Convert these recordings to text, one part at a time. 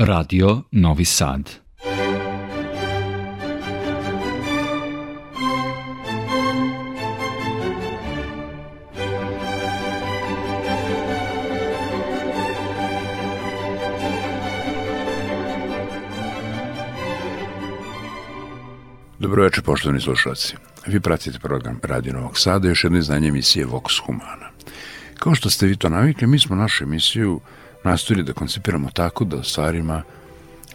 Radio Novi Sad. Dobroveče, poštovani slušalci. Vi pratite program Radio Novog Sada, još jedno izdanje emisije Vox Humana. Kao što ste vi to navikli, mi smo našu emisiju nastojili da koncipiramo tako da o stvarima,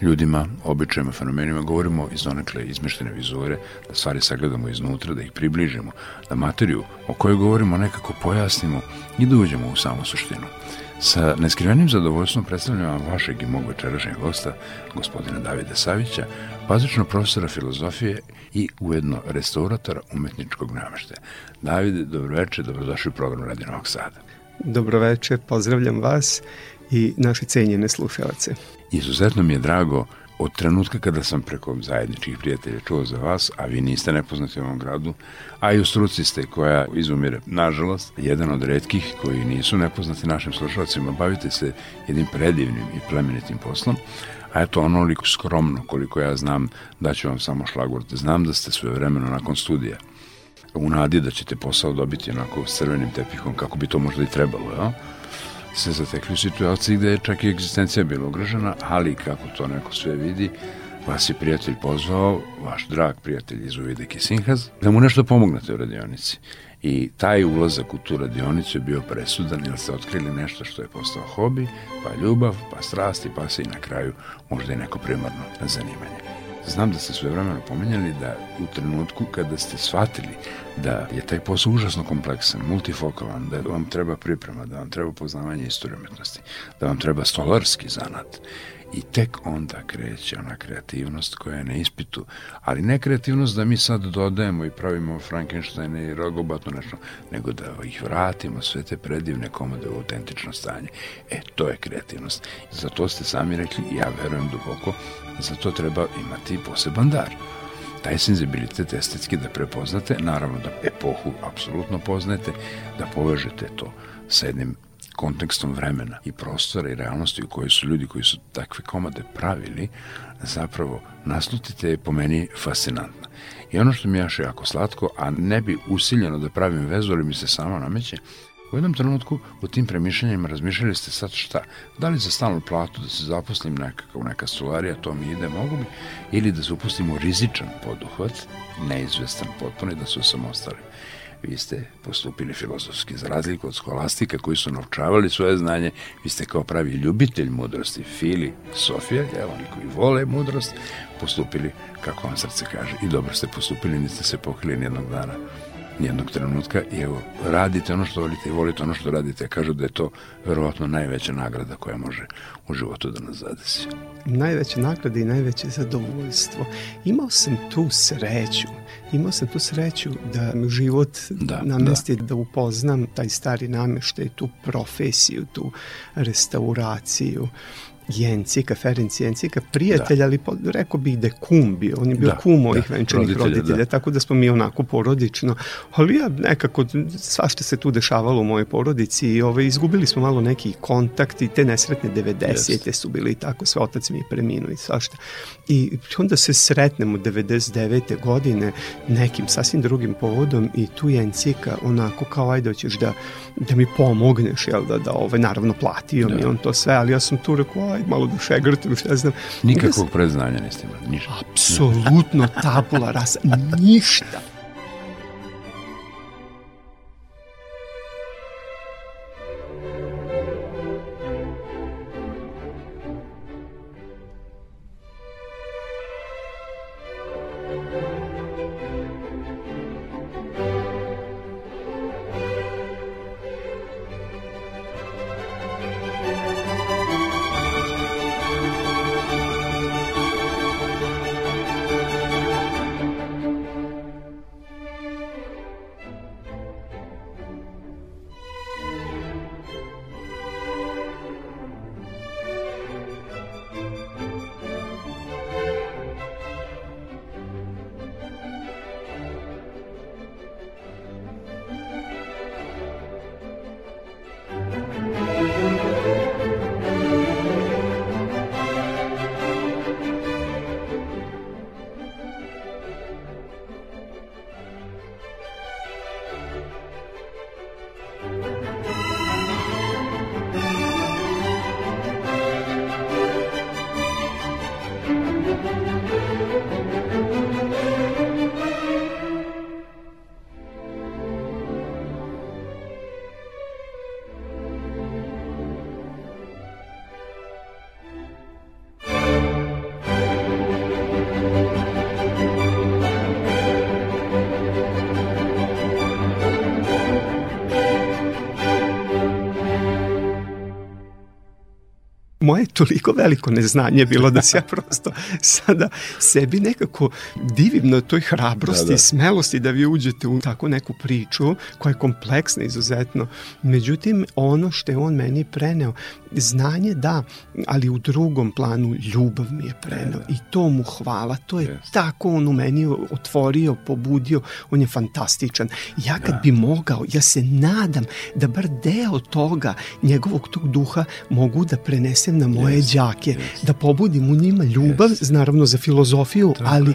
ljudima, običajima, fenomenima govorimo iz onekle izmeštene vizure, da stvari sagledamo iznutra, da ih približimo, da materiju o kojoj govorimo nekako pojasnimo i da uđemo u samu suštinu. Sa neskrivenim zadovoljstvom predstavljam vam vašeg i mog večerašnjeg gosta, gospodina Davida Savića, bazično profesora filozofije i ujedno restauratora umetničkog nameštaja. Davide, dobroveče, dobrodošli u program Radio Novog Sada. Dobroveče, pozdravljam vas i naše cenjene slušalce. Izuzetno mi je drago od trenutka kada sam preko zajedničkih prijatelja čuo za vas, a vi niste nepoznati u ovom gradu, a i u struci ste koja izumire, nažalost, jedan od redkih koji nisu nepoznati našim slušalcima, bavite se jednim predivnim i plemenitim poslom, a eto onoliko skromno koliko ja znam da ću vam samo šlagvort. Znam da ste svoje vremeno nakon studija u nadi da ćete posao dobiti onako s crvenim tepihom kako bi to možda i trebalo, ja? Se zatekli u situaciji gde je čak i egzistencija bila ugrožena, ali kako to neko sve vidi, vas je prijatelj pozvao, vaš drag prijatelj iz Uvideke Sinhaz, da mu nešto pomognete u radionici. I taj ulazak u tu radionicu je bio presudan jer ste otkrili nešto što je postao hobi, pa ljubav, pa strasti, pa se i na kraju možda i neko primarno zanimanje. Znam da ste sve vremeno pomenjali da u trenutku kada ste shvatili da je taj posao užasno kompleksan, multifokalan, da vam treba priprema, da vam treba poznavanje istorije umetnosti, da vam treba stolarski zanat i tek onda kreće ona kreativnost koja je na ispitu, ali ne kreativnost da mi sad dodajemo i pravimo Frankensteine i rogobatno nešto, nego da ih vratimo sve te predivne komode u autentično stanje. E, to je kreativnost. Za to ste sami rekli ja verujem duboko, za to treba imati poseban dar taj senzibilitet estetski da prepoznate, naravno da epohu apsolutno poznate, da povežete to sa jednim kontekstom vremena i prostora i realnosti u kojoj su ljudi koji su takve komade pravili, zapravo naslutite je po meni fascinantna. I ono što mi je jako slatko, a ne bi usiljeno da pravim vezu, ali mi se samo nameće, U jednom trenutku u tim premišljanjima razmišljali ste sad šta, da li za stalnu platu da se zaposlim nekakav, neka stolarija, to mi ide, mogu bi, ili da se upustimo rizičan poduhvat, neizvestan potpuno i da se osamostali vi ste postupili filozofski, za razliku od skolastika koji su naučavali svoje znanje, vi ste kao pravi ljubitelj mudrosti, Fili, Sofija, evo oni koji vole mudrost, postupili kako vam srce kaže. I dobro ste postupili, niste se pokrili nijednog dana nijednog trenutka i evo, radite ono što volite i volite ono što radite. Kažu da je to verovatno najveća nagrada koja može u životu da nas zadesi. Najveća nagrada i najveće zadovoljstvo. Imao sam tu sreću. Imao sam tu sreću da mi život da, namesti da. da upoznam taj stari nameštaj, tu profesiju, tu restauraciju Jencika, Ferenc Jencika, prijatelj, da. ali po, rekao bih da je kum bio, on je bio da, kum mojih da, venčanih roditelja, roditelja da. tako da smo mi onako porodično, ali ja nekako, svašta se tu dešavalo u mojoj porodici i ovaj, izgubili smo malo neki kontakt i te nesretne 90. su bili i tako, sve otac mi je preminuo i svašta. I onda se sretnemo 99. godine nekim sasvim drugim povodom i tu Jencika onako kao ajde hoćeš da, da mi pomogneš, jel da, da ovaj, naravno platio da. mi on to sve, ali ja sam tu rekao, aj, malo da šegrtam, šta znam. Nikakvog predznanja niste imali, ništa. Apsolutno tabula rasa, ništa. Moje toliko veliko neznanje bilo da se ja prosto sada sebi nekako divim na toj hrabrosti da, da. i smelosti da vi uđete u tako neku priču koja je kompleksna izuzetno. Međutim, ono što je on meni preneo, znanje da, ali u drugom planu ljubav mi je preneo da, da. i to mu hvala, to je yes. tako on u meni otvorio, pobudio, on je fantastičan. Ja kad da. bi mogao, ja se nadam da bar deo toga, njegovog tog duha mogu da prenesem na moje yes. đake, yes. da pobudim u njima ljubav, yes. naravno za filozofiju, tako ali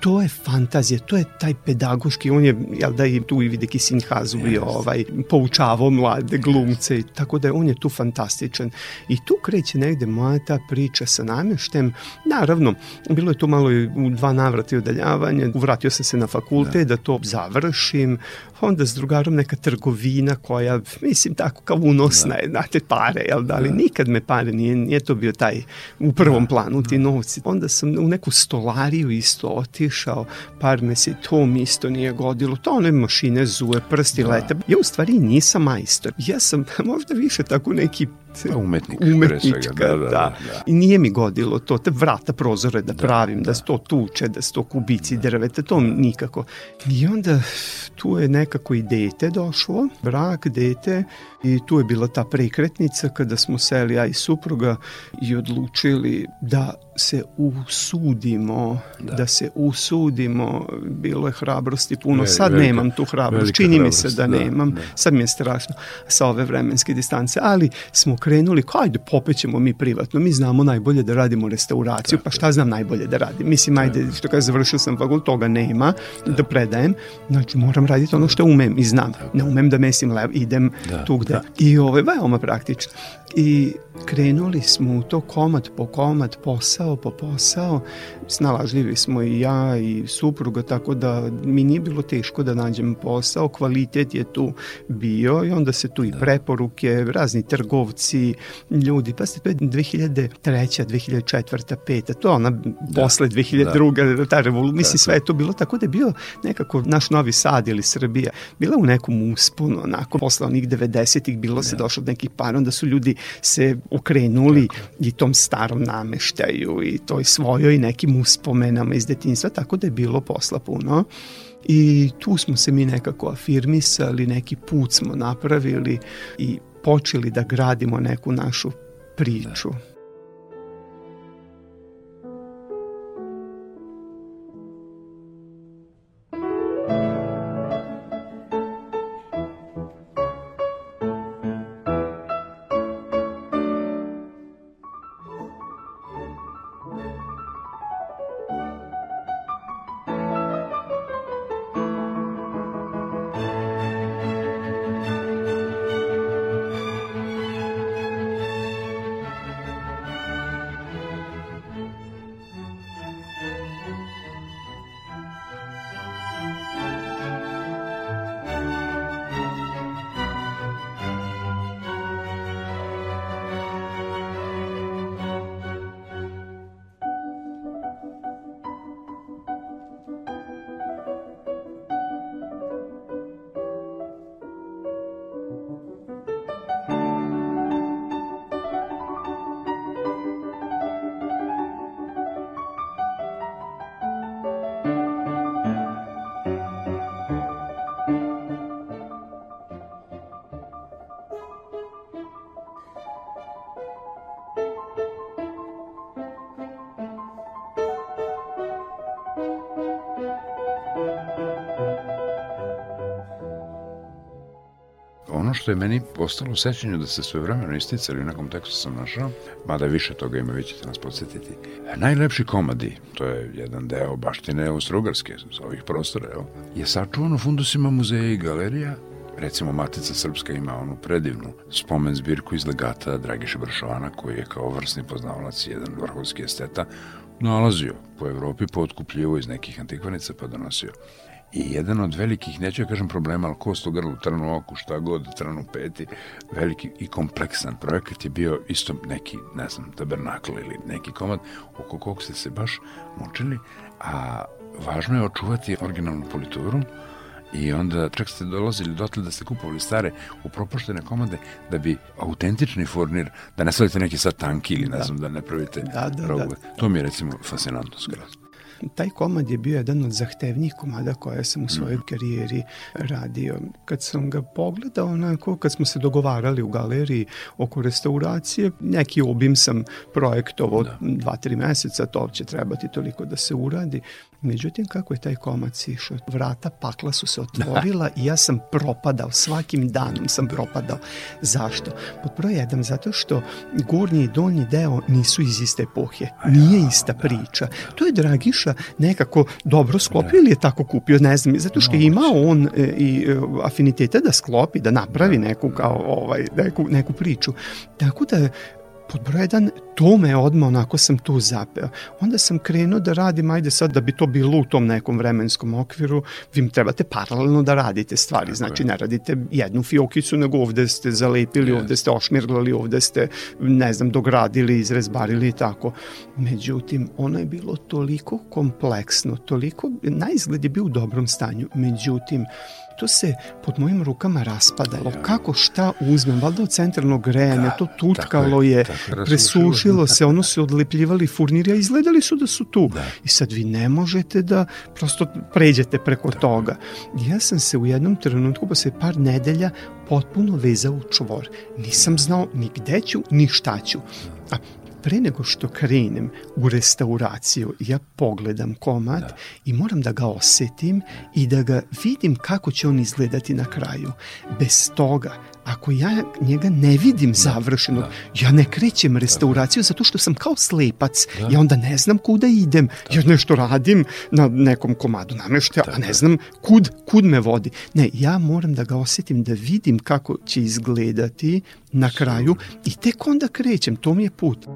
to je fantazija, to je taj pedagoški, on je, jel da i tu i Videki Sinhazu bio yes. ovaj, poučavao mlade glumce, tako da on je tu fantastičan. I tu kreće negde moja ta priča sa namještem. Naravno, bilo je tu malo i u dva navrata i udaljavanje, vratio sam se na fakultet da, da to završim, onda s drugarom neka trgovina koja, mislim, tako kao unosna da. je, znate, pare, jel da, ali da. nikad me pare nije, nije to bio taj u prvom da. planu ti novci. Onda sam u neku stolariju isto otišao, par meseci, to mi isto nije godilo, to one mašine zuje, prsti da. lete. Ja u stvari nisam majstor, ja sam možda više tako neki Pa umetnik, umetnička, da, da, da, da. I nije mi godilo to, te vrata, prozore da, da pravim, da, da se to tuče, da se to kubici da. drveta, to nikako. I onda tu je nekako i dete došlo, brak, dete, i tu je bila ta prekretnica kada smo seli ja i supruga i odlučili da se usudimo, da, da se usudimo, bilo je hrabrosti puno, Veli, sad velika, nemam tu hrabrost, čini mi se da, da nemam, da. sad mi je strašno sa ove vremenske distance, ali smo krenuli, kao ajde popećemo mi privatno, mi znamo najbolje da radimo restauraciju, pa šta znam najbolje da radim, mislim ajde, što kada završio sam fakult, toga nema, da. da predajem, znači moram raditi ono što umem i znam, ne umem da mesim lev, idem da. tu gde, da. i ovo je veoma praktično. I krenuli smo u to komad po komad, posao po posao, snalažljivi smo i ja i supruga, tako da mi nije bilo teško da nađem posao, kvalitet je tu bio i onda se tu i preporuke, razni trgovci, ljudi, pa ste to je 2003. 2004. 5. to je ona da. posle 2002. Da. ta revolucija, mislim sve je to bilo tako da je bio nekako naš Novi Sad ili Srbija, bila u nekom usponu, onako posle onih 90-ih bilo da. se došlo do nekih para, onda su ljudi se okrenuli tako. i tom starom nameštaju i toj svojoj nekim uspomenama iz detinstva, tako da je bilo posla puno. I tu smo se mi nekako afirmisali, neki put smo napravili i počeli da gradimo neku našu priču. Da. Što je meni postalo u sećanju da se sve vremeno isticali, u nekom tekstu sam našao, mada više toga ima, vi ćete nas podsjetiti. Najlepši komadi, to je jedan deo baštine Austro-Ugarske, sa ovih prostora, evo, je sačuvan u fundusima muzeja i galerija, recimo Matica Srpska ima onu predivnu spomen zbirku iz legata Dragiša Bršovana, koji je kao vrsni poznavalac jedan vrhovski esteta nalazio po Evropi, pootkupljivo iz nekih antikvanica pa donosio. I jedan od velikih, neću ja da kažem problema, ali kost u grlu, trnu oku, šta god, trnu peti, veliki i kompleksan projekat je bio isto neki, ne znam, tabernakl ili neki komad oko kog ste se baš mučili, a važno je očuvati originalnu polituru I onda čak ste dolazili dotle da ste kupovali stare upropaštene komade da bi autentični furnir, da ne stavite neki sad tanki ili ne da. znam, da ne pravite da, da, rogove. Da. To mi je recimo fascinantno skroz. Taj komad je bio jedan od zahtevnijih komada koje sam u svojoj mhm. karijeri radio. Kad sam ga pogledao, onako, kad smo se dogovarali u galeriji oko restauracije, neki obim sam projektovao da. dva, tri meseca, to će trebati toliko da se uradi. Međutim, kako je taj komac išao? Vrata pakla su se otvorila i ja sam propadao, svakim danom sam propadao. Zašto? Pod broj jedan, zato što gornji i donji deo nisu iz iste epohe. Nije ista da. priča. To je Dragiša nekako dobro sklopio ili je tako kupio, ne znam, zato što je imao on e, i e, afinitete da sklopi, da napravi neku kao ovaj neku neku priču. Tako da pod broj jedan, to me odmah onako sam tu zapeo. Onda sam krenuo da radim, ajde sad da bi to bilo u tom nekom vremenskom okviru, vi trebate paralelno da radite stvari, znači ne radite jednu fiokicu, nego ovde ste zalepili, yes. ovde ste ošmirglali, ovde ste, ne znam, dogradili, izrezbarili i tako. Međutim, ono je bilo toliko kompleksno, toliko, na izgled je bio u dobrom stanju, međutim, to se pod mojim rukama raspadalo. Ja. Kako šta uzmem? Valjda od centralnog grejanja, da, to tutkalo je, je presušilo se, ono se odlepljivali furniri, a izgledali su da su tu. Da. I sad vi ne možete da prosto pređete preko da. toga. Ja sam se u jednom trenutku, posle par nedelja, potpuno vezao u čvor. Nisam znao ni gde ću, ni šta ću. A pre nego što krenem u restauraciju, ja pogledam komad da. i moram da ga osetim i da ga vidim kako će on izgledati na kraju. Bez toga ako ja njega ne vidim da, završenog, da. ja ne krećem restauraciju zato što sam kao slepac. Da. Ja onda ne znam kuda idem. Da. Ja nešto radim na nekom komadu nameštaja, a ne znam kud, kud me vodi. Ne, ja moram da ga osetim, da vidim kako će izgledati na kraju i tek onda krećem. To mi je put.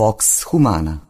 Vox Humana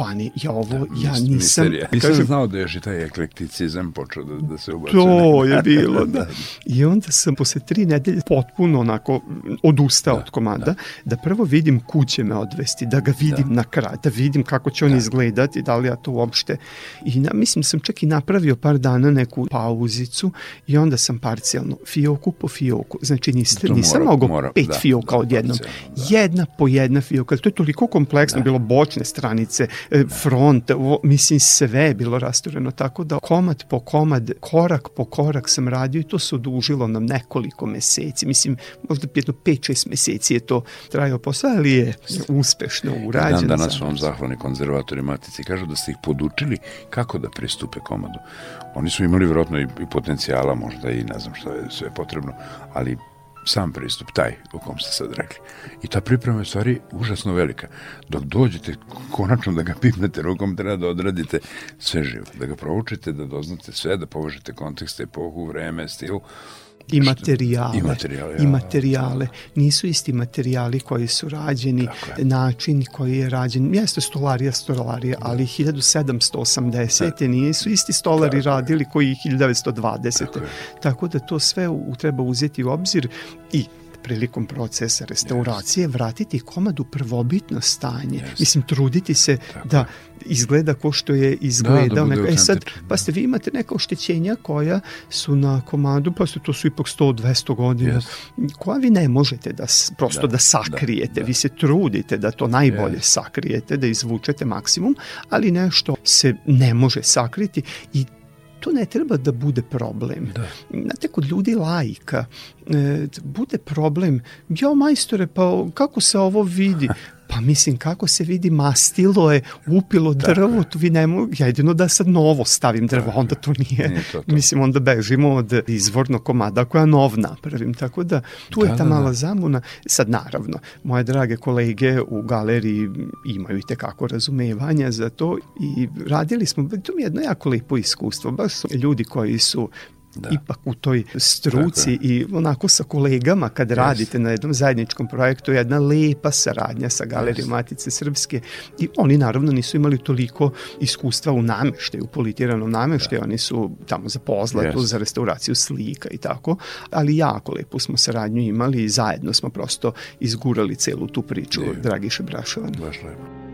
pani, ja ovo, da, ja nisam... Misterija. Nisam kažem, znao da je i taj eklekticizam počeo da, da se ubacuje. To je bilo, da. I onda sam posle tri nedelje potpuno onako odustao da, od komada, da. da prvo vidim kuće me odvesti, da ga vidim da. na kraj, da vidim kako će on da. izgledati, da li ja to uopšte... I na, mislim sam čak i napravio par dana neku pauzicu i onda sam parcijalno fioku po fioku. Znači niste, to nisam mogo mora, pet da, fioka da, odjednom. Da. Jedna po jedna fioka. To je toliko kompleksno, da. bilo bočne stranice, da. Front, o, mislim sve je bilo rastureno, tako da komad po komad, korak po korak sam radio i to se odužilo nam nekoliko meseci. Mislim, možda jedno 5-6 meseci je to trajao posao, ali je uspešno urađeno. Dan danas vam zahvalni konzervatori Matici kažu da ste ih podučili kako da pristupe komadu. Oni su imali vjerojatno i, i potencijala, možda i ne znam šta je sve potrebno, ali sam pristup, taj o kom ste sad rekli. I ta priprema je stvari užasno velika. Dok dođete konačno da ga pipnete rukom, treba da odradite sve živo. Da ga proučite, da doznate sve, da povežete kontekste, epohu, vreme, stil, I materijale. I materijale. Ja. I materijale. Nisu isti materijali koji su rađeni, način koji je rađen. Jeste stolarija, stolarija, da. ali 1780. Da. nisu isti stolari Tako radili koji 1920. Tako, Tako da to sve u, treba uzeti u obzir i prilikom procesa restauracije yes. vratiti komad u prvobitno stanje. Yes. Mislim, truditi se Tako. da izgleda ko što je izgledao. Da, da e sad, pa ste vi imate neka oštećenja koja su na komadu, pa ste to su ipak 100-200 godina, yes. koja vi ne možete da, prosto da, da sakrijete. Da, da. Vi se trudite da to najbolje yes. sakrijete, da izvučete maksimum, ali nešto se ne može sakriti i to ne treba da bude problem. Da. Znate, kod ljudi lajka e, bude problem, ja majstore, pa kako se ovo vidi? Pa mislim, kako se vidi, mastilo je upilo drvo, tu vi ne mogu, jedino da sad novo stavim drvo, onda to nije, nije to, to. mislim, onda bežimo od izvornog komada koja nov napravim, tako da tu da, je ta da, mala da. zamuna. Sad, naravno, moje drage kolege u galeriji imaju i tekako razumevanja za to i radili smo, to mi je jedno jako lepo iskustvo, baš su ljudi koji su da. ipak u toj struci i onako sa kolegama kad yes. radite na jednom zajedničkom projektu jedna lepa saradnja sa Galerijom yes. Matice Srpske i oni naravno nisu imali toliko iskustva u nameštaju, u politiranom nameštaju, da. oni su tamo za pozlatu, yes. za restauraciju slika i tako, ali jako lepu smo saradnju imali i zajedno smo prosto izgurali celu tu priču. Dragiše Brašovan. Baš lepo.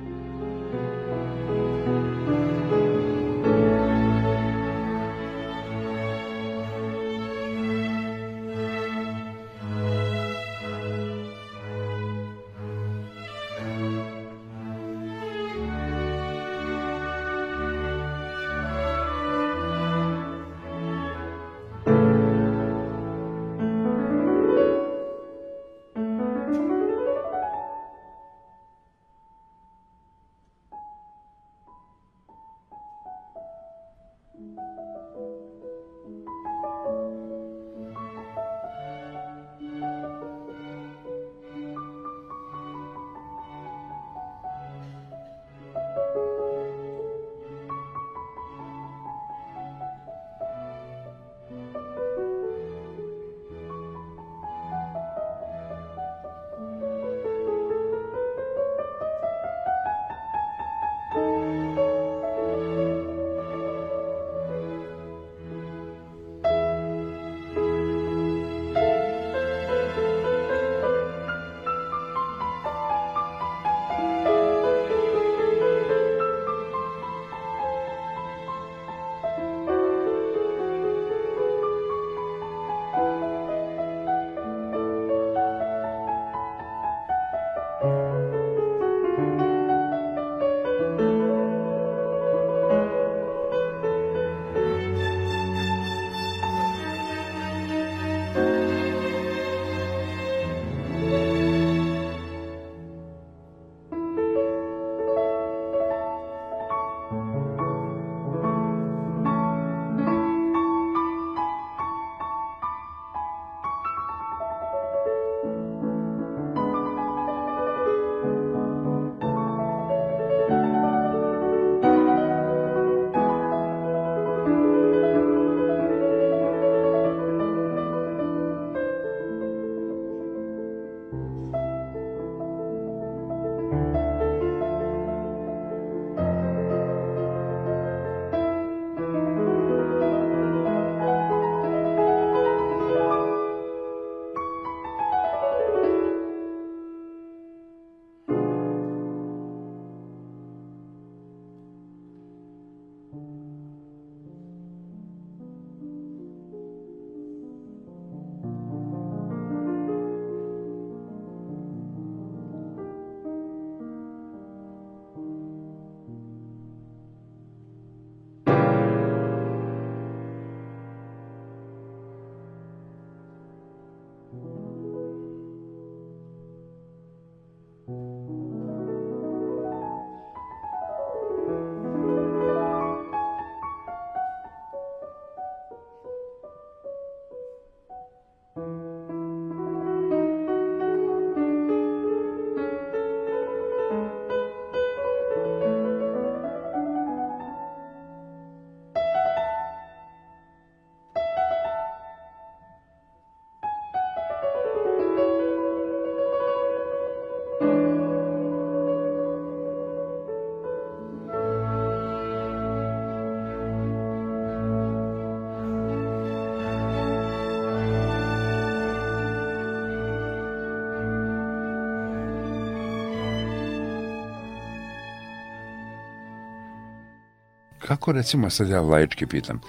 Kako recimo, sad ja laički pitam,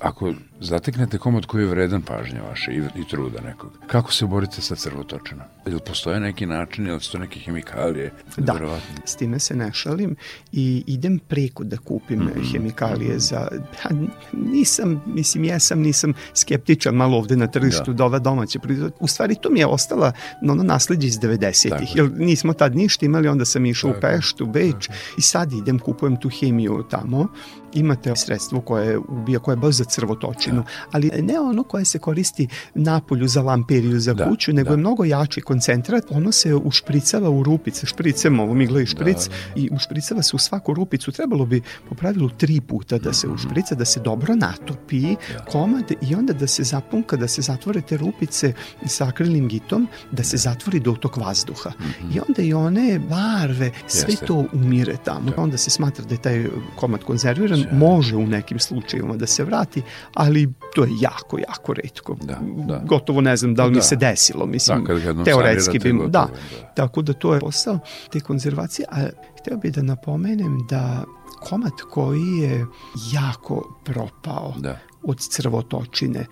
ako zateknete komad koji je vredan pažnje vaše i, i truda nekog, kako se borite sa crvotočinom? Ili postoje neki način, ili su to neke hemikalije? Da, verovatno? s time se ne šalim i idem preko da kupim mm -hmm. hemikalije za... Ja, nisam, mislim, jesam, nisam skeptičan malo ovde na tržištu da, da ova domaća proizvod. U stvari, to mi je ostala ono nasledđe iz 90-ih, jer nismo tad ništa imali, onda sam išao u Peštu, Beč i sad idem, kupujem tu hemiju tamo imate sredstvo koje ubija, koje je baš za crvotočinu, da. ali ne ono koje se koristi napolju za lamperiju za da, kuću, nego da. je mnogo jači koncentrat. Ono se ušpricava u rupice, špricem, ovo mi gleda špric, da, da. i ušpricava se u svaku rupicu. Trebalo bi po pravilu tri puta da se mhm. ušprica, da se dobro natopi da. komad i onda da se zapunka, da se zatvore te rupice sa akrilnim gitom, da se zatvori dotok vazduha. Mm -hmm. I onda i one barve, sve Jeste. to umire tamo. Da. Onda se smatra da je taj komad konzerviran, može u nekim slučajevima da se vrati, ali to je jako, jako redko. Da, da. Gotovo ne znam da li da. mi se desilo, mislim, da, teoretski bi... Da, da, tako da to je posao te konzervacije, a hteo bih da napomenem da komad koji je jako propao da. od crvotočine,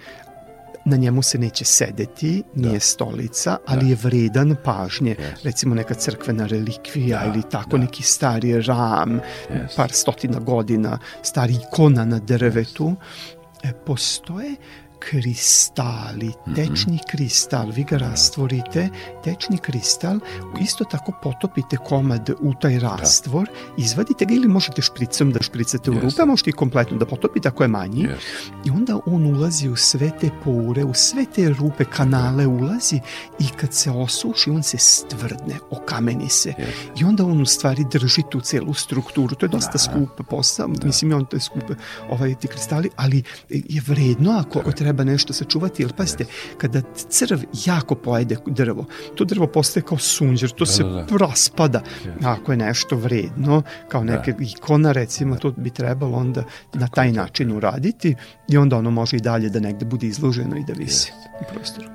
na njemu se neće sedeti, nije da. stolica, ali da. je vredan pažnje. Yes. Recimo neka crkvena relikvija da. ili tako da. neki stari ram, yes. par stotina godina, stari ikona na drvetu. Yes. Postoje kristali, mhm. tečni kristal, vi ga da. rastvorite, tečni kristal, isto tako potopite komad u taj da. rastvor, izvadite ga ili možete špricom da špricate u rupe, možete i kompletno da potopite ako je manji. I onda on ulazi u sve te pore, u sve te rupe, kanale ulazi i kad se osuši on se stvrdne, okameni se. I onda on u stvari drži tu celu strukturu, to je dosta da. skup posao, mislim je on to je skup ovaj, ti kristali, ali je vredno ako, ako treba treba nešto sačuvati, jer pazite, kada crv jako pojede drvo, to drvo postaje kao sunđer, to da, se da, da. raspada. Ako je nešto vredno, kao neke da. ikona recimo, to bi trebalo onda Tako na taj način uraditi i onda ono može i dalje da negde bude izloženo i da visi u prostoru.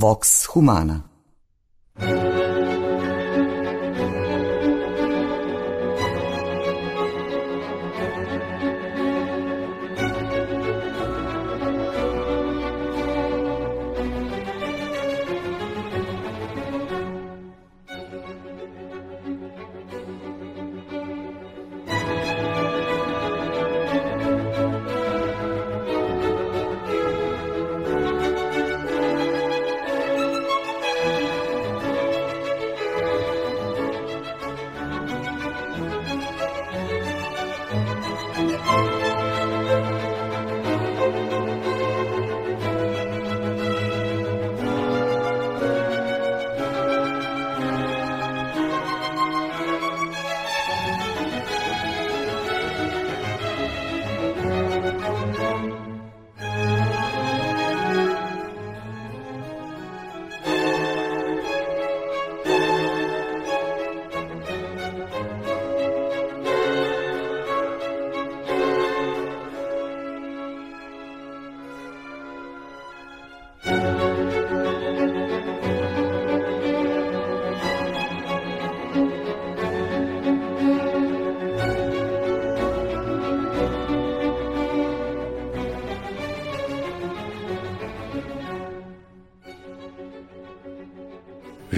Vox Humana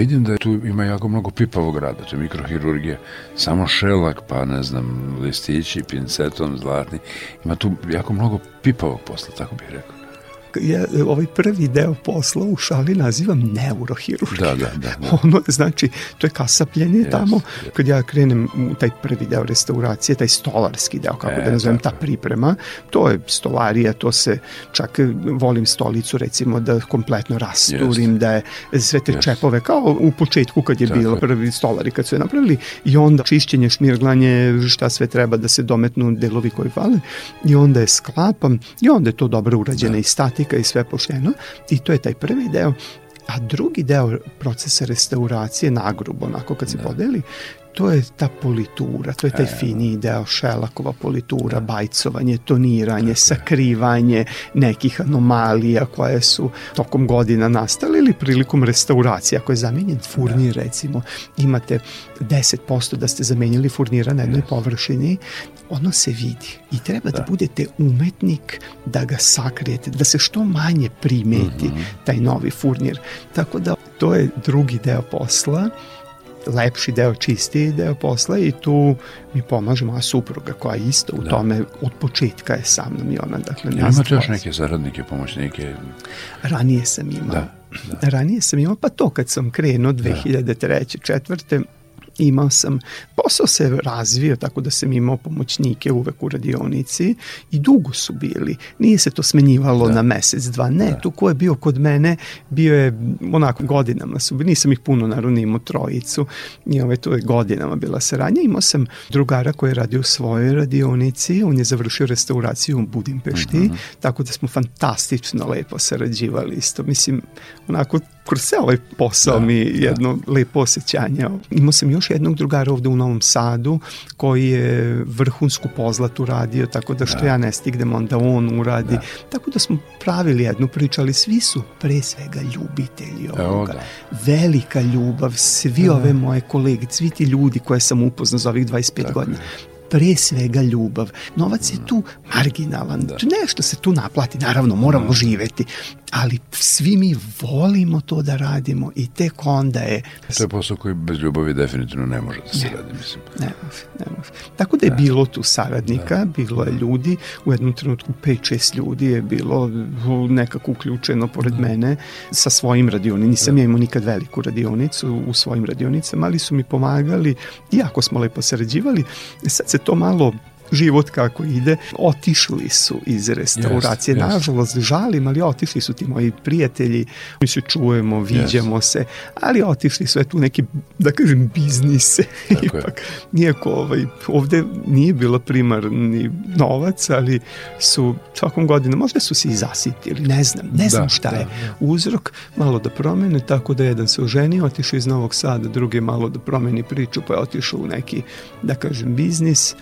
vidim da tu ima jako mnogo pipavog rada, to je mikrohirurgija, samo šelak, pa ne znam, listići, pincetom, zlatni, ima tu jako mnogo pipavog posla, tako bih rekao ja ovaj prvi deo posla u šali nazivam neurohirurgija. Da, da, da, da. Ono, znači, to je kasapljenje yes, tamo. Yes. Kad ja krenem u taj prvi deo restauracije, taj stolarski deo, kako e, da nazovem, ta priprema, to je stolarija, to se, čak volim stolicu, recimo, da kompletno rasturim, yes. da je sve te yes. čepove, kao u početku kad je tako. bilo prvi stolari, kad su je napravili, i onda čišćenje, šmirglanje, šta sve treba da se dometnu delovi koji fale, i onda je sklapam, i onda je to dobro urađeno da. i stati estetika i sve pošteno i to je taj prvi deo a drugi deo procesa restauracije nagrubo onako kad se da. podeli to je ta politura, to je taj e, finiji deo šelakova politura, da. bajcovanje, toniranje, sakrivanje je. nekih anomalija koje su tokom godina nastale ili prilikom restauracije. Ako je zamenjen furnir, da. recimo, imate 10% da ste zamenili furnira na jednoj yes. površini, ono se vidi i treba da. da budete umetnik da ga sakrijete, da se što manje primeti mm -hmm. taj novi furnir. Tako da to je drugi deo posla lepši deo, čistiji deo posla i tu mi pomaže moja supruga koja je isto u da. tome od početka je sa mnom i ona dakle ne imate još neke saradnike, pomoćnike? Ranije sam imao. Da, da. Ranije sam imao, pa to kad sam krenuo 2003. Da. četvrte, imao sam, posao se razvio tako da sam imao pomoćnike uvek u radionici i dugo su bili. Nije se to smenjivalo da. na mesec, dva. Ne, da. tu ko je bio kod mene, bio je onako godinama su, nisam ih puno naravno imao trojicu i ove, to je godinama bila saradnja. Imao sam drugara koji je radio u svojoj radionici, on je završio restauraciju u Budimpešti, mm -hmm. tako da smo fantastično lepo sarađivali isto. Mislim, onako kroz ovaj posao da, mi jedno da. lepo osjećanje. Imao sam još jednog drugara ovde u Novom Sadu koji je vrhunsku pozlatu radio, tako da što da. ja ne stignem, onda on uradi. Da. Tako da smo pravili jednu priču, ali svi su pre svega ljubitelji ovoga. Da. Velika ljubav, svi da. ove moje kolege, svi ti ljudi koje sam upoznao za ovih 25 tako godina, pre svega ljubav. Novac je tu marginalan. Da. Nešto se tu naplati, naravno moramo da. živeti, ali svi mi volimo to da radimo i tek onda je... To je posao koji bez ljubavi definitivno ne može da se ne, radi, mislim. Ne može, ne može. Tako da je da. bilo tu saradnika, da. bilo je ljudi, u jednom trenutku 5-6 ljudi je bilo nekako uključeno pored da. mene sa svojim radionicama. Nisam da. ja imao nikad veliku radionicu u svojim radionicama, ali su mi pomagali, iako smo lepo sarađivali, sad se to malo život kako ide, otišli su iz restauracije. Yes, Nažalost, žalim, ali otišli su ti moji prijatelji, mi se čujemo, viđamo yes. se, ali otišli su tu neki, da kažem, biznise. Ipak, nijako ovaj, ovde nije bilo primarni novac, ali su svakom godinu, možda su se i zasitili, ne znam, ne znam da, šta da, je da. uzrok, malo da promene, tako da jedan se oženio, otišao iz Novog Sada, drugi malo da promeni priču, pa je otišao u neki, da kažem, biznis,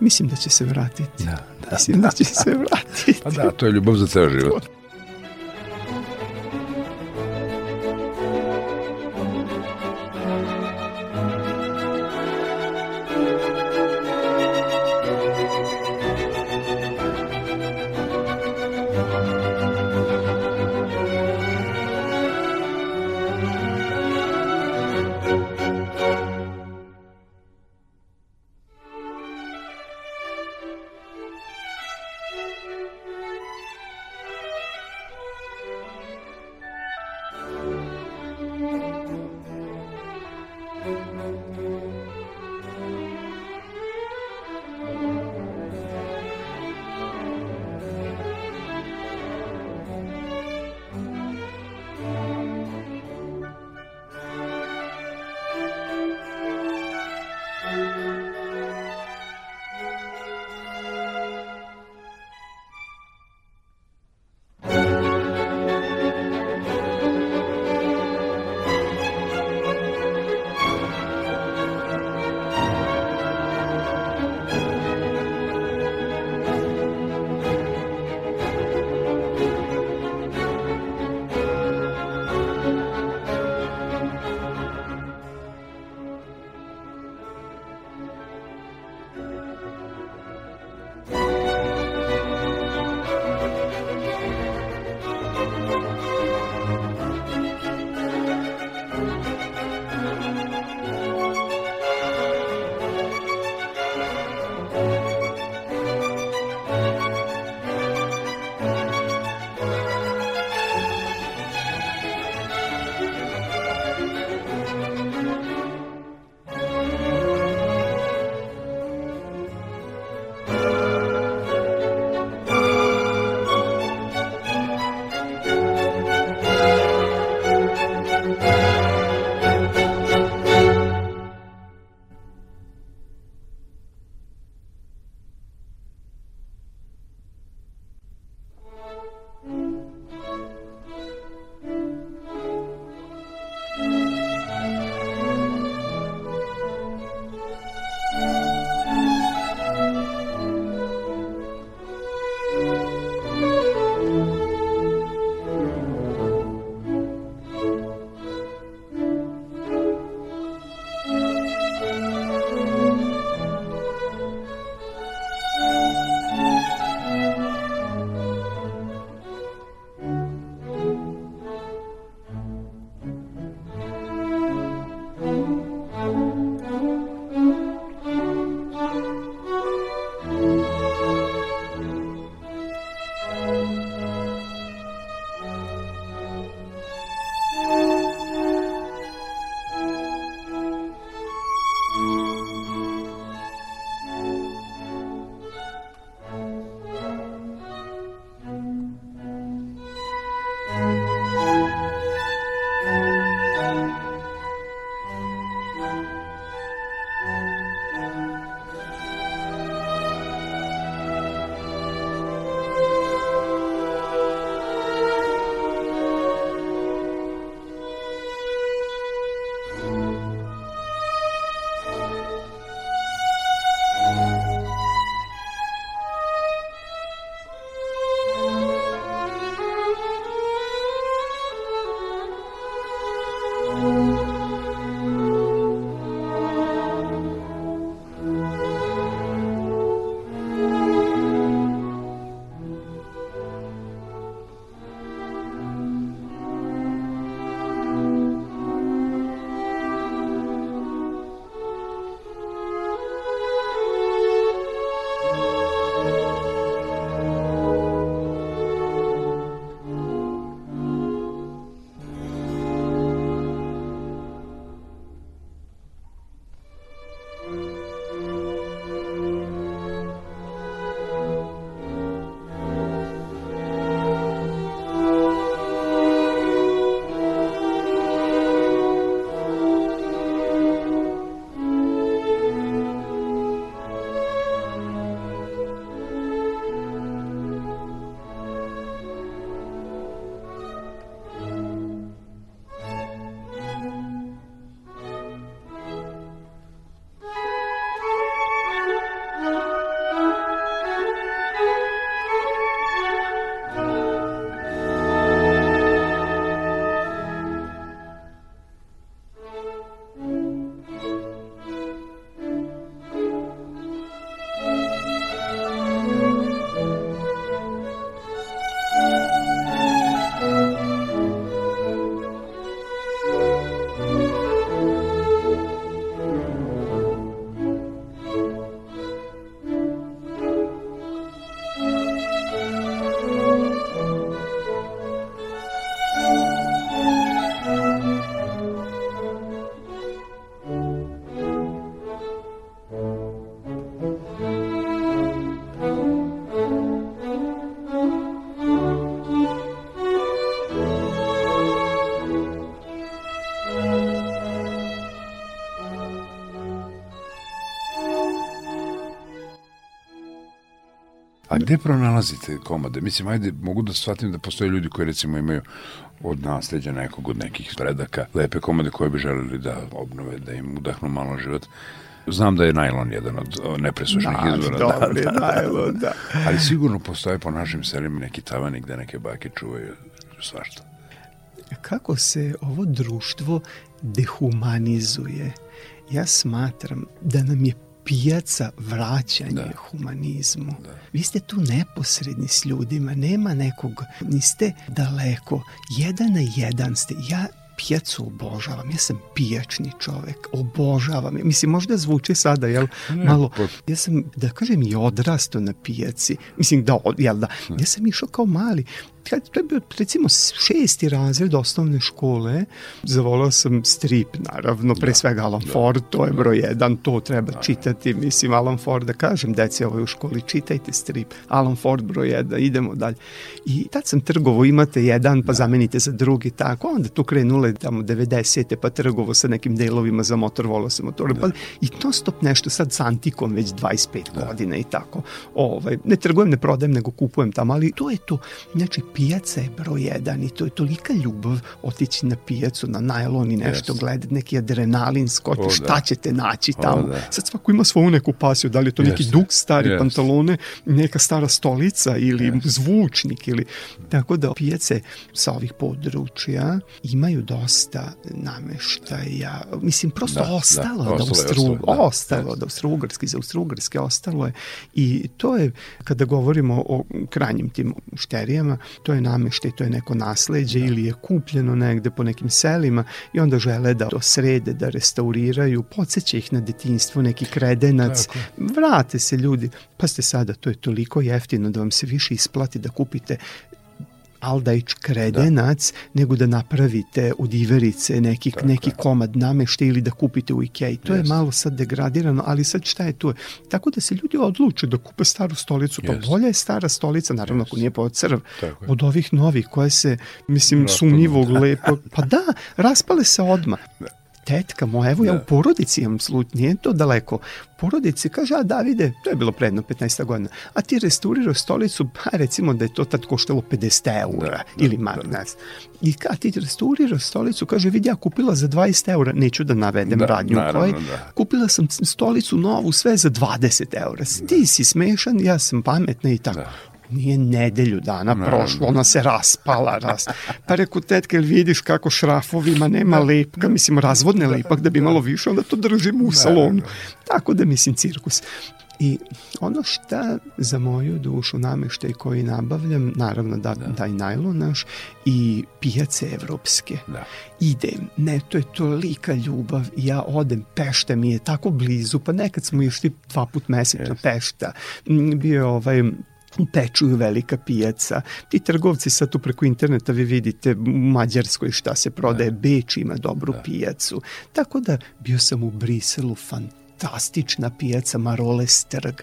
Mislim da će se vratiti. Da, da. Mislim da će se vratiti. Pa da, to je ljubav za ceo život. A gde pronalazite komade? Mislim, ajde, mogu da shvatim da postoje ljudi koji recimo imaju od nasledđa nekog, od nekih predaka, lepe komade koje bi želeli da obnove, da im udahnu malo život. Znam da je najlon jedan od nepresušnih da, izvora. Dobri, da, da. najlon, da. Ali sigurno postoje po našim selima neki tavani gde neke bake čuvaju svašta. Kako se ovo društvo dehumanizuje? Ja smatram da nam je pijaca vraćanje da. humanizmu. Da. Vi ste tu neposredni s ljudima, nema nekog, niste daleko, jedan na jedan ste. Ja pijacu obožavam, ja sam pijačni čovek, obožavam. Mislim, možda zvuči sada, jel, ne, malo, ja sam, da kažem, i odrastao na pijaci. Mislim, da, jel da, ja sam išao kao mali, to je bio recimo šesti razred osnovne škole, zavolao sam strip naravno, pre da, svega Alan da, Ford, to je broj jedan, to treba da, čitati, mislim Alan Ford, da kažem deci ovo u školi, čitajte strip, Alan Ford broj jedan, idemo dalje. I tad sam trgovo, imate jedan, pa da. zamenite za drugi, tako, onda tu krenule tamo 90. pa trgovo sa nekim delovima za motor, volao sam motore, da. pa i to stop nešto sad sa antikom već 25 da. godina i tako. Ovaj, ne trgujem, ne prodajem, nego kupujem tamo, ali to je to. Znači, pijaca je broj jedan i to je tolika ljubav otići na pijacu, na najlon i nešto, yes. gledati neki adrenalin, skoči, o, šta da. ćete naći tamo. O, da. Sad svako ima svoju neku pasiju, da li je to neki yes. duk stari yes. pantalone, neka stara stolica ili yes. zvučnik ili tako da pijace sa ovih područja imaju dosta nameštaja. Mislim, prosto da, ostalo da, od Austro, da, ostalo od Austro-Ugrske, iz Austro-Ugrske ostalo je i to je, kada govorimo o krajnjim tim šterijama, to je nameštaj, to je neko nasleđe da. ili je kupljeno negde po nekim selima i onda žele da to srede, da restauriraju, podsjeća ih na detinjstvo, neki kredenac, Tako. vrate se ljudi. Pa ste sada, to je toliko jeftino da vam se više isplati da kupite Aldajč kredenac, da. nego da napravite od iverice neki, Tako. neki komad namešte ili da kupite u Ikea. To Jest. je malo sad degradirano, ali sad šta je tu? Tako da se ljudi odluče da kupe staru stolicu, pa Jest. bolja je stara stolica, naravno Jest. ako nije crv, od ovih novih koje se, mislim, sumnjivog, da. lepo, pa da, raspale se odma. Da tetka moja, evo da. ja u da. porodici imam slučaj, nije to daleko. U porodici kaže, a Davide, to je bilo predno 15 godina, a ti restaurirao stolicu, pa recimo da je to tad koštalo 50 eura da, da, ili mar, da. nas. I kad ti restaurirao stolicu, kaže, vidi, ja kupila za 20 eura, neću da navedem da, radnju naravno, koji, da. kupila sam stolicu novu, sve za 20 eura. Da. Ti si smešan, ja sam pametna i tako. Da nije nedelju dana no, prošlo, ona se raspala. Ras... Pa reku, tetka, ili vidiš kako šrafovima nema lepka, mislim, razvodne lepak da bi malo više, onda to držimo u salonu. Tako da, mislim, cirkus. I ono šta za moju dušu nameštaj koji nabavljam, naravno da, da. taj najlon naš i pijace evropske. Da. Idem, ne, to je tolika ljubav, ja odem, Pešta mi je tako blizu, pa nekad smo išli dva put mesečno yes. Pešta, bio ovaj u Pečuju velika pijaca. Ti trgovci sad tu preko interneta vi vidite u Mađarskoj šta se prodaje, da. Beč ima dobru da. pijacu. Tako da bio sam u Briselu, fantastična pijaca Maroles trg.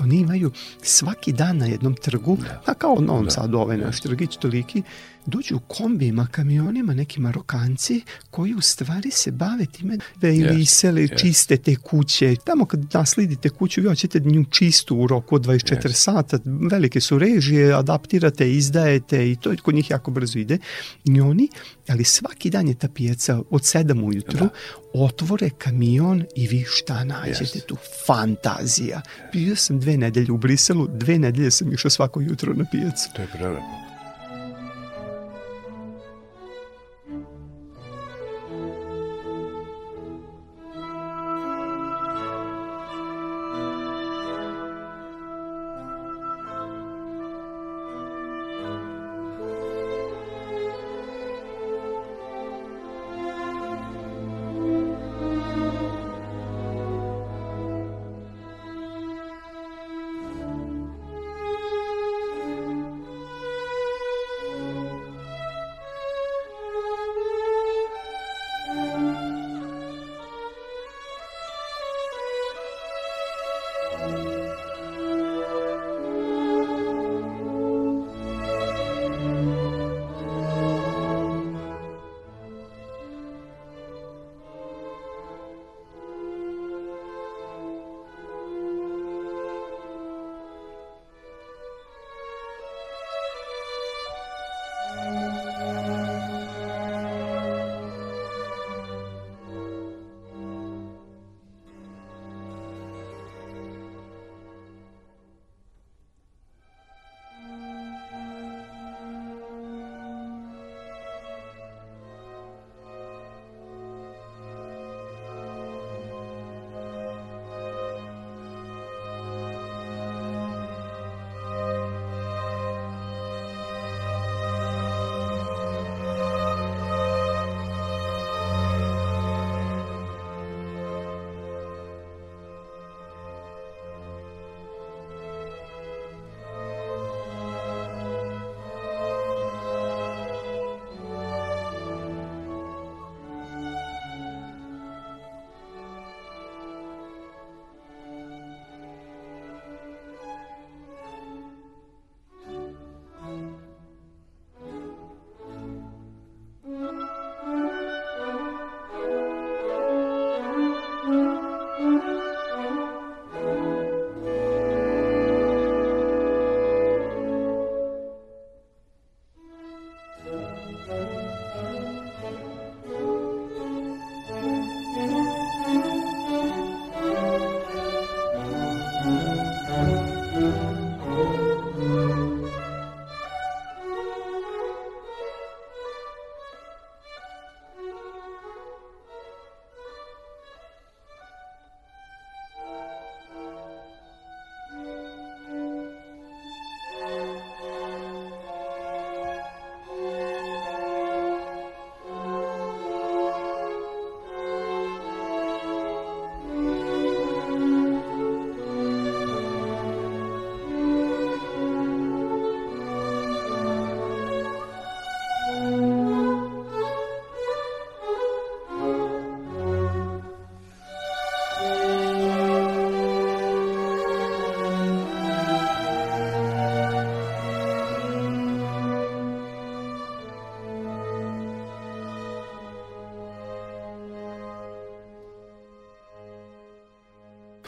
Oni imaju svaki dan na jednom trgu, da. a kao u Novom da. Sadu ovaj naš trgić toliki, dođu kombijima, kamionima neki Marokanci koji u stvari se bave time da ili yes, isele, yes. čiste te kuće. Tamo kad nasledite kuću, vi hoćete nju čistu u roku od 24 yes. sata, velike su režije, adaptirate, izdajete i to kod njih jako brzo ide. I oni, ali svaki dan je ta pijaca od 7 ujutru, da. otvore kamion i vi šta nađete yes. tu? Fantazija. Bio sam dve nedelje u Briselu, dve nedelje sam išao svako jutro na pijacu. To je prelepo.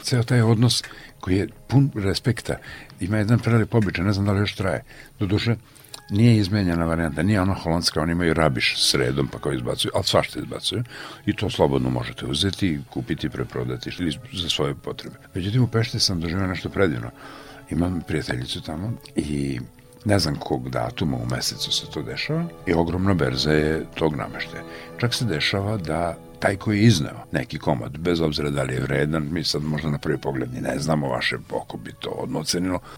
Ceo taj odnos koji je pun respekta. Ima jedan prelep običaj, ne znam da li još traje. Doduše, nije izmenjena varijanta, nije ona holandska, oni imaju rabiš sredom pa kao izbacuju, ali svašta izbacuju i to slobodno možete uzeti, kupiti, preprodati ili za svoje potrebe. Međutim, u Pešti sam doživio nešto predivno. Imam prijateljicu tamo i ne znam kog datuma u mesecu se to dešava i ogromna berza je tog nameštaja. Čak se dešava da taj koji je izneo neki komad, bez obzira da li je vredan, mi sad možda na prvi pogled ni ne znamo vaše oko bi to odmah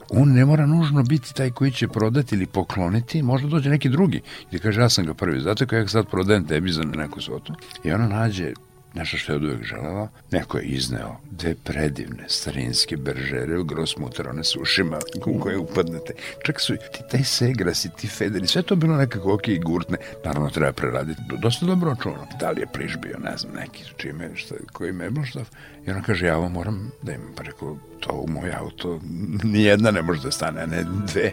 on ne mora nužno biti taj koji će prodati ili pokloniti, možda dođe neki drugi i kaže ja sam ga prvi, zato kao ja sad prodajem tebi za neku svotu. I ona nađe nešto što je od uvek želela, neko je izneo dve predivne starinske beržere u grosmuterone s ušima u koje upadnete. Čak su ti taj segras i ti federi, sve to bilo nekako ok i gurtne. Naravno treba preraditi. Dosta dobro čuno. Da li je priž bio, ne znam, neki čime, šta, koji mebloštav. I ona kaže, ja ovo moram da imam. Rekao, to u moj auto nijedna ne može da stane, ne dve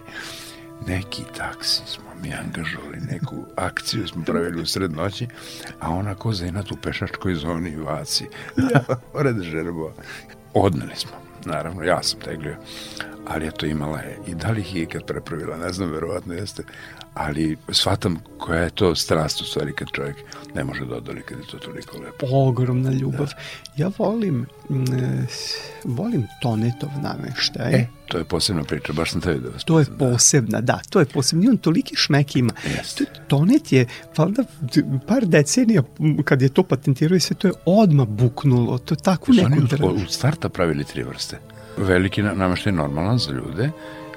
neki taksi smo mi angažovali, neku akciju smo pravili u sred noći, a ona ko zenat u pešačkoj zoni u Aci, ja. pored žerbo. Odneli smo, naravno, ja sam teglio, ali eto imala je, i da li ih je ikad prepravila, ne znam, verovatno jeste, ali shvatam koja je to strast u stvari kad čovjek ne može da odoli kad je to toliko lepo. Ogromna ljubav. Da. Ja volim mm, volim Tonetov nameštaj. E, to je posebna priča, baš sam tebi da vas To je posebna, da, to je posebna. I on toliki šmek ima. Jeste. Tonet je, valjda, par decenija kad je to patentirao i sve, to je odma buknulo. To je tako neko... Oni od, od starta pravili tri vrste. Veliki nameštaj normalan za ljude,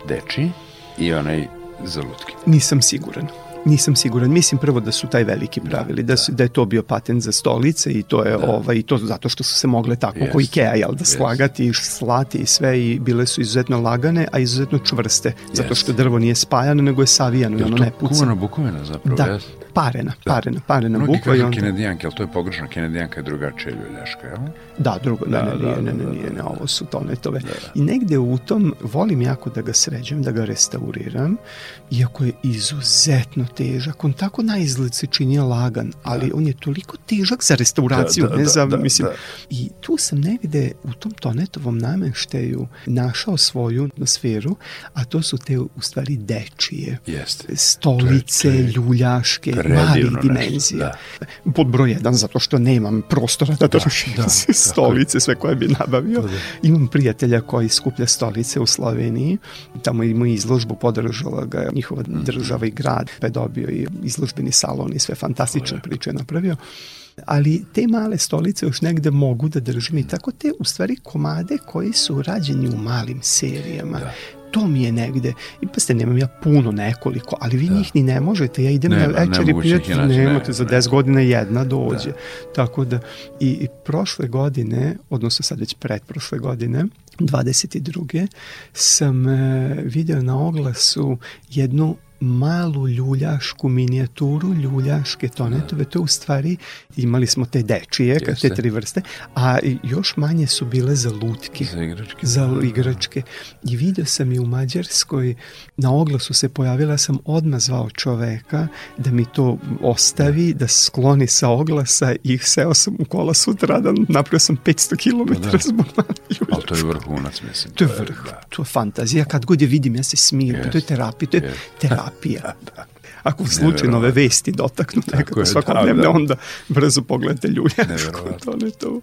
deči i onaj za lutke. Nisam siguran. Nisam siguran. Mislim prvo da su taj veliki pravili, da, su, da je to bio patent za stolice i to je da. ovaj, to zato što su se mogle tako yes. ko Ikea, jel, da slagati yes. i slati i sve i bile su izuzetno lagane, a izuzetno čvrste, zato što drvo nije spajano, nego je savijano i ono ne puca. Kuvana bukovina zapravo, da. Yes. Parena, da. parena, parena Mnogi bukva. Mnogi kažu onda... kenedijanke, ali to je pogrešno, kenedijanka je drugačija ljuljaška, jel? Da, drugo, da, ne, ne, da, ne, ne, da, nije, ne, ovo su tonetove. Da, da. I negde u tom volim jako da ga sređem, da ga restauriram, iako je izuzetno težak. On tako na izgled se čini lagan, ali da. on je toliko težak za restauraciju, da, da, ne da, znam, da, mislim. Da. I tu sam negde u tom tonetovom namešteju našao svoju atmosferu, a to su te u stvari dečije. Jeste. Stolice, to je, to je ljuljaške, malih dimenzija. Da. Pod broj jedan, zato što nemam prostora da, da trošim da, da, stolice, sve koje bi nabavio. Da, da. Imam prijatelja koji skuplja stolice u Sloveniji, tamo ima izložbu, podržala ga njihova mm država i grad, pa je dobio i izložbeni salon i sve fantastične priče napravio ali te male stolice još negde mogu da držim i tako te u stvari komade koji su rađeni u malim serijama da to mi je negde, i pa ste, nemam ja puno nekoliko, ali vi da. njih ni ne možete, ja idem Nema, na večer i prijatelj, nemate, ne, za 10 ne. godina jedna dođe. Da. Tako da, i, i prošle godine, odnosno sad već pred prošle godine, 22. sam e, video na oglasu jednu malu ljuljašku minijaturu, ljuljaške tonetove, to u stvari imali smo te dečije, Jeste. te tri vrste, a još manje su bile za lutke. Za igračke. Za igračke. I vidio sam i u Mađarskoj, na oglasu se pojavila, sam odmah zvao čoveka da mi to ostavi, da skloni sa oglasa i seo sam u kola sutradan, napravio sam 500 km da. zbog Ali to je vrhunac, mislim. To je vrh, da. to je fantazija. Kad god je vidim, ja se smijem, yes. to je terapija, to je yes. terapija. da, da. Ako slučajno ove vesti dotaknu nekako svakodnevne, da, da. onda brzo pogledajte ljuljačku, to ne to.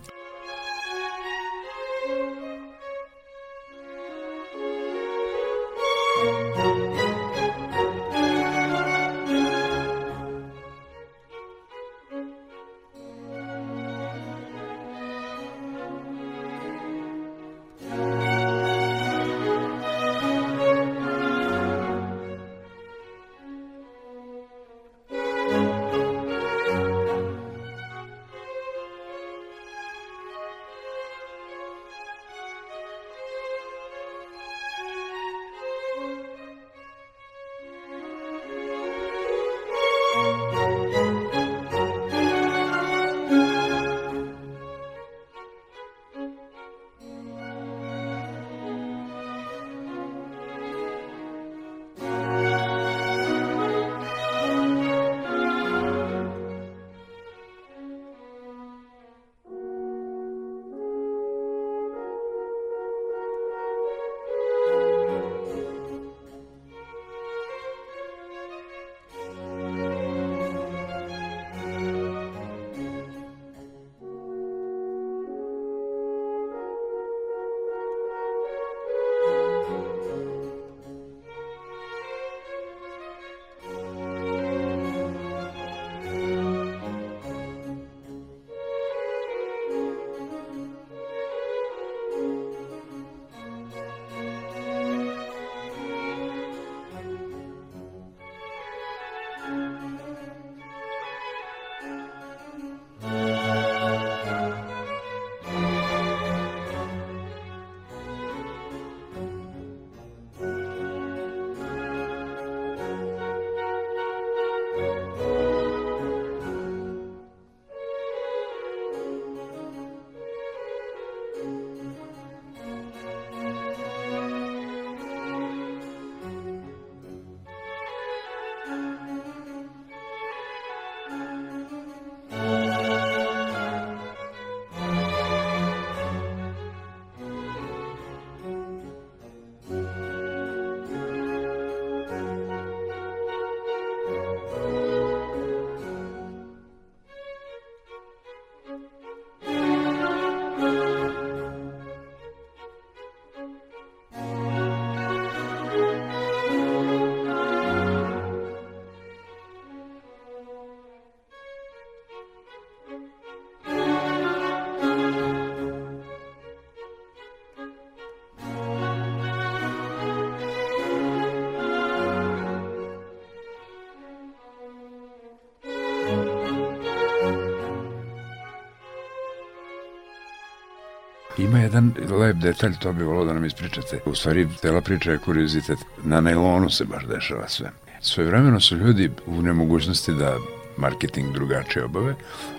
Ima jedan lep detalj, to bi volao da nam ispričate. U stvari, cela priča je kuriozitet. Na nailonu se baš dešava sve. Svojevremeno su ljudi u nemogućnosti da marketing drugačije obave,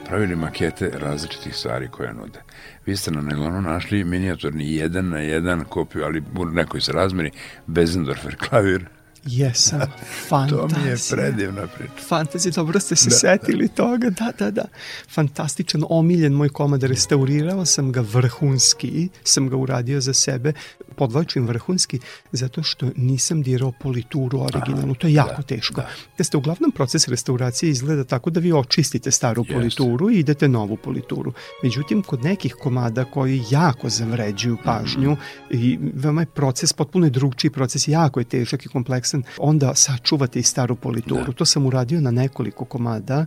pravili makete različitih stvari koje nude. Vi ste na nailonu našli minijaturni jedan na jedan kopiju, ali u nekoj se razmeri, Bezendorfer klavir, Jesam, fantazija. to mi je predivna priča. Fantazija, dobro ste se da, setili da. toga, da, da, da. Fantastičan, omiljen moj komad, restaurirao sam ga vrhunski, sam ga uradio za sebe, podlačim vrhunski, zato što nisam dirao polituru originalnu, to je jako da, teško. Da. Te ste uglavnom proces restauracije izgleda tako da vi očistite staru Jest. polituru i idete novu polituru. Međutim, kod nekih komada koji jako zavređuju pažnju mm. i veoma je proces, potpuno je drugčiji proces, jako je težak i kompleksan onda sačuvate i staru polituru. Da. To sam uradio na nekoliko komada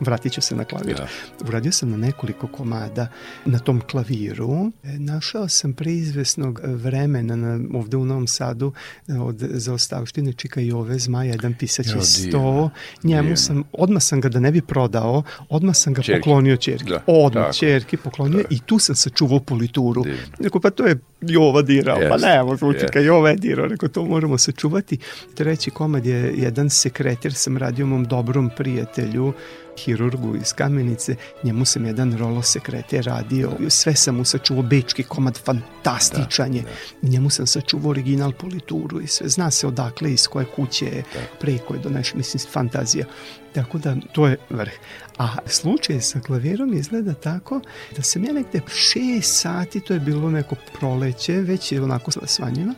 vratit ću se na klavir. Da. Uradio sam na nekoliko komada na tom klaviru. Našao sam preizvesnog vremena na, ovde u Novom Sadu od zaostavštine Čika Jove Zmaja, jedan pisać je sto. Njemu divno. sam, odmah sam ga da ne bi prodao, odmah sam ga čerki. poklonio čerki. Da, odmah tako. čerki poklonio da. i tu sam sačuvao polituru. Divno. Neko, pa to je Jova dirao, yes, pa ne, možemo yes. čekaj, Jova je dirao, rekao, to moramo sačuvati. Treći komad je jedan sekretir, sam radio mom dobrom prijatelju, hirurgu iz Kamenice, njemu sam jedan rolo sekrete radio, sve sam mu sačuvao, bečki komad, fantastičan je, da, da. njemu sam sačuvao original polituru i sve, zna se odakle, iz koje kuće je, da. preko je doneš, mislim, fantazija. Tako da, to je vrh. A slučaj sa klavirom izgleda tako da sam ja negde šest sati, to je bilo neko proleće, već je onako svanjima,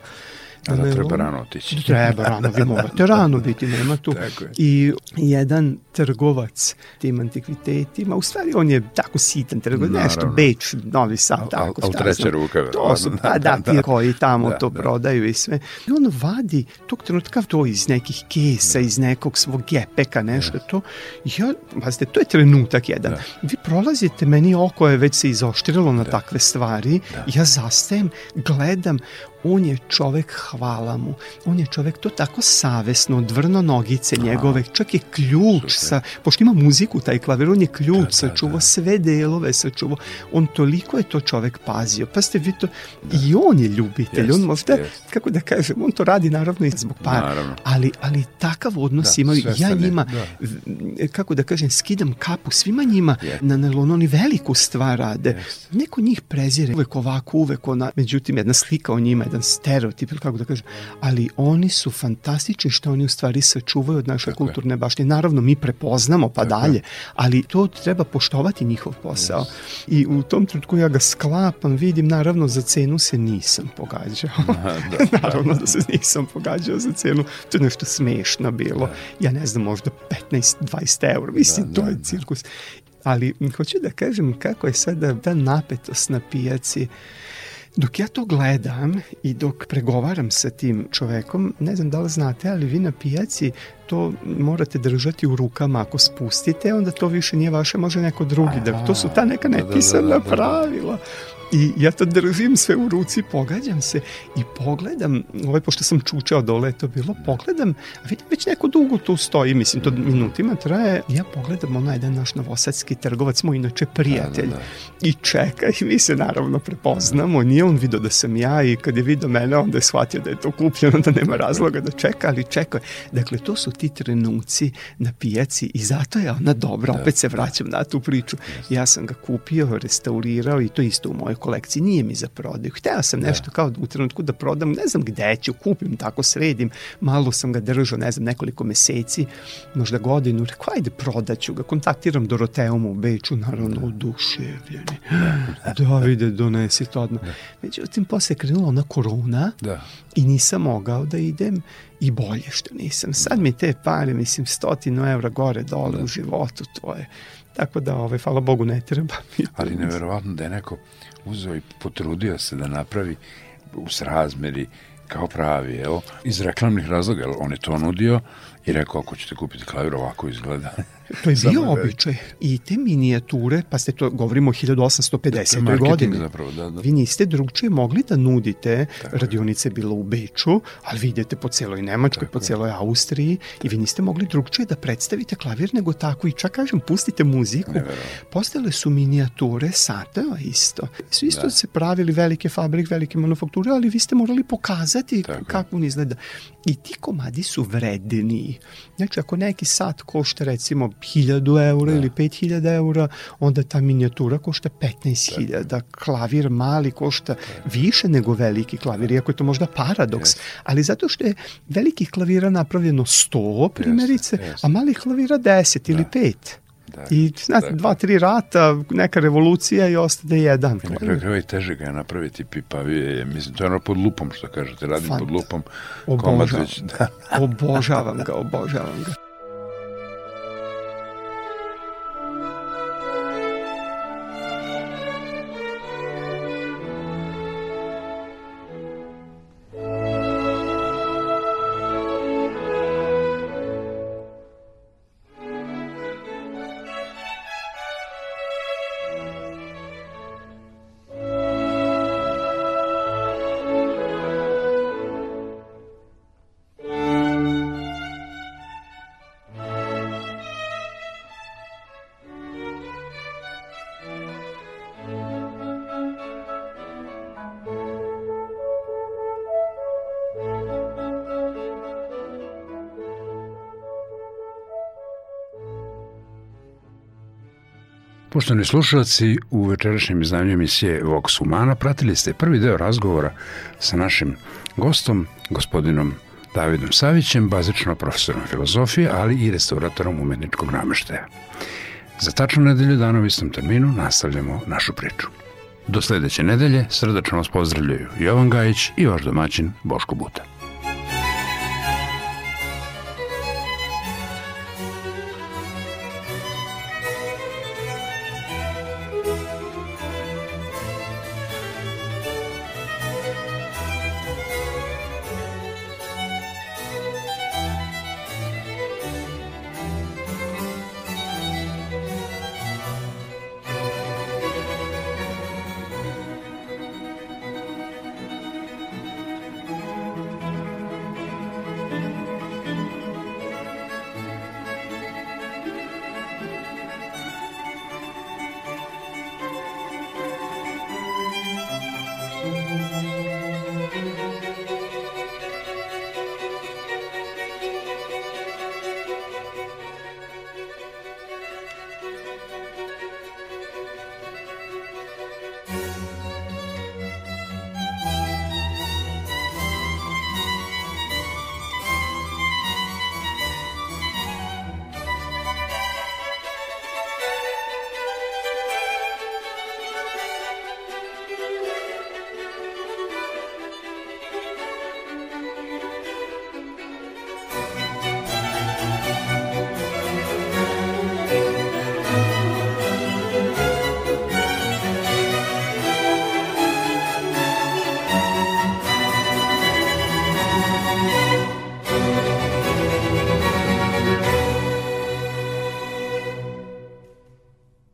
Da, da treba rano otići. Treba rano, vi morate rano biti, nema tu. I jedan trgovac tim antikvitetima, u stvari on je tako sitan trgovac, Naravno. nešto Beč, Novi Sad, tako. Al, al treće ruke. To su, pa da, ti koji tamo da, to da. prodaju i sve. I on vadi tog trenutka to iz nekih kesa, iz nekog svog gepeka, nešto to. I ja, pazite, to je trenutak jedan. Da. Vi prolazite, meni oko je već se izoštrilo na da. takve stvari. Da. Ja zastajem, gledam, on je čovek, hvala mu, on je čovek to tako savesno, dvrno nogice njegove, čak je ključ sa, pošto ima muziku taj klavir, on je ključ da, sačuvao, da, da. sve delove sačuvao, on toliko je to čovek pazio, pa ste vi to, da. i on je ljubitelj, jest, on možda, jest. kako da kažem, on to radi naravno i zbog para, naravno. ali, ali takav odnos da, imaju, ja njima, da. kako da kažem, skidam kapu svima njima, yes. na, na oni veliku stvar rade, yes. neko njih prezire, uvek ovako, uvek ona, međutim jedna slika o njima, jedan stereotip ili kako da kažem, ali oni su fantastični što oni u stvari sačuvaju od naše Tako kulturne je. baštine. Naravno, mi prepoznamo pa Tako dalje, je. ali to treba poštovati njihov posao. Yes. I u tom trenutku ja ga sklapam, vidim, naravno za cenu se nisam pogađao. Da, da, naravno da. da se nisam pogađao za cenu. To je nešto smešno bilo. Da. Ja ne znam, možda 15-20 eura. Mislim, da, to da, je cirkus. Ali hoću da kažem kako je sada ta napetost na pijaci Dok ja to gledam i dok pregovaram sa tim čovekom, ne znam da li znate, ali vi na pijaci to morate držati u rukama. Ako spustite, onda to više nije vaše, može neko drugi. Da, to su ta neka nepisana da, da, da, da, da. pravila. I ja to držim sve u ruci, pogađam se i pogledam, ovaj, pošto sam čučao dole, to bilo, pogledam, a vidim već neko dugo tu stoji, mislim, to minutima traje, ja pogledam onaj jedan naš novosadski trgovac, moj inače prijatelj, da, da, da. i čeka i mi se naravno prepoznamo, nije on vidio da sam ja i kad je vidio mene, onda je shvatio da je to kupljeno, da nema razloga da čeka, ali čeka. Dakle, to su ti trenuci na pijaci i zato je ona dobra, da, opet se vraćam na tu priču. Ja sam ga kupio, restaurirao i to isto u mojoj kolekciji, nije mi za prodaju. Hteo sam da. nešto da. kao u trenutku da prodam, ne znam gde ću, kupim, tako sredim, malo sam ga držao, ne znam, nekoliko meseci, možda godinu, rekao, ajde prodaću ga, kontaktiram Doroteum u Beču, naravno da. oduševljeni. Da, vide, donesi to odmah. Da. Međutim, posle je krenula ona korona da. i nisam mogao da idem i bolje što nisam. Sad mi te pare, mislim, stotinu evra gore, dole da. u životu, to je Tako da, ovaj, hvala Bogu, ne treba. Ali neverovatno da je neko uzeo i potrudio se da napravi u srazmeri kao pravi, evo, iz reklamnih razloga, on je to nudio i rekao, ako ćete kupiti klavir, ovako izgleda. To je bio običaj. I te minijature, pa ste to, govorimo o 1850. Da, godine. Zapravo, da, da. Vi niste drugčije mogli da nudite, Tako radionice je bilo u Beču, ali vi idete po celoj Nemačkoj, tako po celoj Austriji i vi niste mogli drugčije da predstavite klavir nego tako i čak kažem, pustite muziku. Postale su minijature sateva isto. Su isto da. se pravili velike fabrike, velike manufakture, ali vi ste morali pokazati tako. kako on izgleda. I ti komadi su vredni. Znači, ako neki sat košta recimo 1000 eura da. ili 5000 eura, onda ta minijatura košta 15.000. Da. Klavir mali košta da. više nego veliki klavir, iako je to možda paradoks. Yes. Ali zato što je velikih klavira napravljeno 100 primjerice, yes. Yes. a malih klavira 10 da. ili 5. Da, I znate, da, dva, tri rata, neka revolucija i ostade jedan. I na kraju kraju je teže ga je napraviti pipavije. Mislim, to je ono pod lupom, što kažete, radim Fant. pod lupom. Obožavam. Da. obožavam ga, obožavam ga. Poštovani slušalci, u večerašnjem izdanju emisije Vox Humana pratili ste prvi deo razgovora sa našim gostom, gospodinom Davidom Savićem, bazično profesorom filozofije, ali i restauratorom umetničkog nameštaja. Za tačno nedelju dana u istom terminu nastavljamo našu priču. Do sledeće nedelje srdačno vas pozdravljaju Jovan Gajić i vaš domaćin Boško Buta.